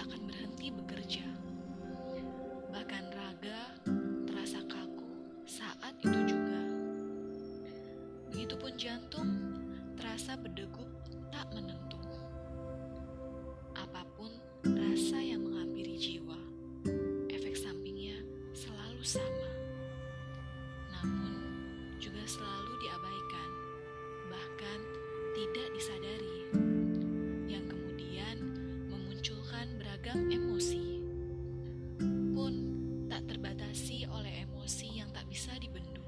seakan berhenti bekerja. Bahkan raga terasa kaku saat itu juga. Begitupun jantung terasa berdegup tak menentu. Apa pun rasa yang menghampiri jiwa, efek sampingnya selalu sama. Namun juga selalu diabaikan, bahkan tidak disadari. Emosi. Pun tak terbatasi oleh emosi yang tak bisa dibendung.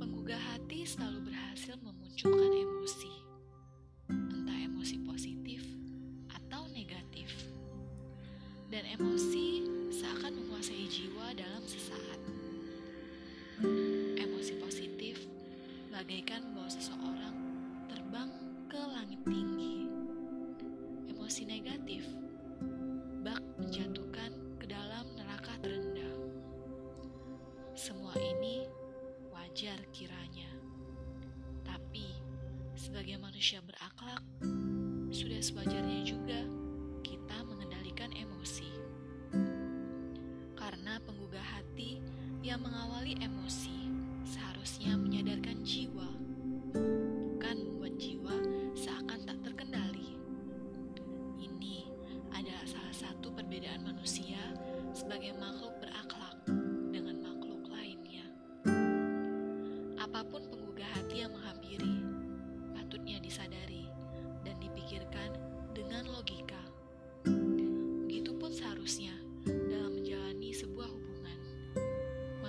Penggugah hati selalu berhasil memunculkan emosi, entah emosi positif atau negatif. Dan emosi seakan menguasai jiwa dalam sesaat. Emosi positif bagaikan sebagai manusia berakhlak, sudah sewajarnya juga kita mengendalikan emosi. Karena penggugah hati yang mengawali emosi seharusnya menyadarkan jiwa, bukan membuat jiwa seakan tak terkendali. Ini adalah salah satu perbedaan manusia sebagai makhluk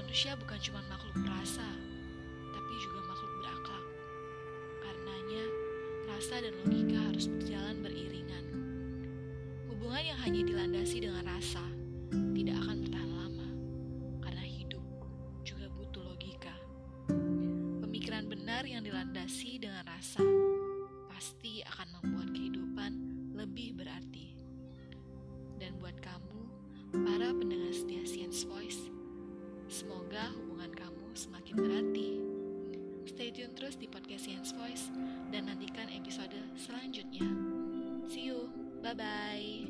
Manusia bukan cuma makhluk perasa, tapi juga makhluk berakhlak. Karenanya, rasa dan logika harus berjalan beriringan. Hubungan yang hanya dilandasi dengan rasa tidak akan bertahan lama, karena hidup juga butuh logika. Pemikiran benar yang dilandasi dengan rasa pasti akan membuat kehidupan lebih berarti. Dan buat kamu, semoga hubungan kamu semakin berarti. Stay tune terus di podcast Science Voice dan nantikan episode selanjutnya. See you, bye-bye.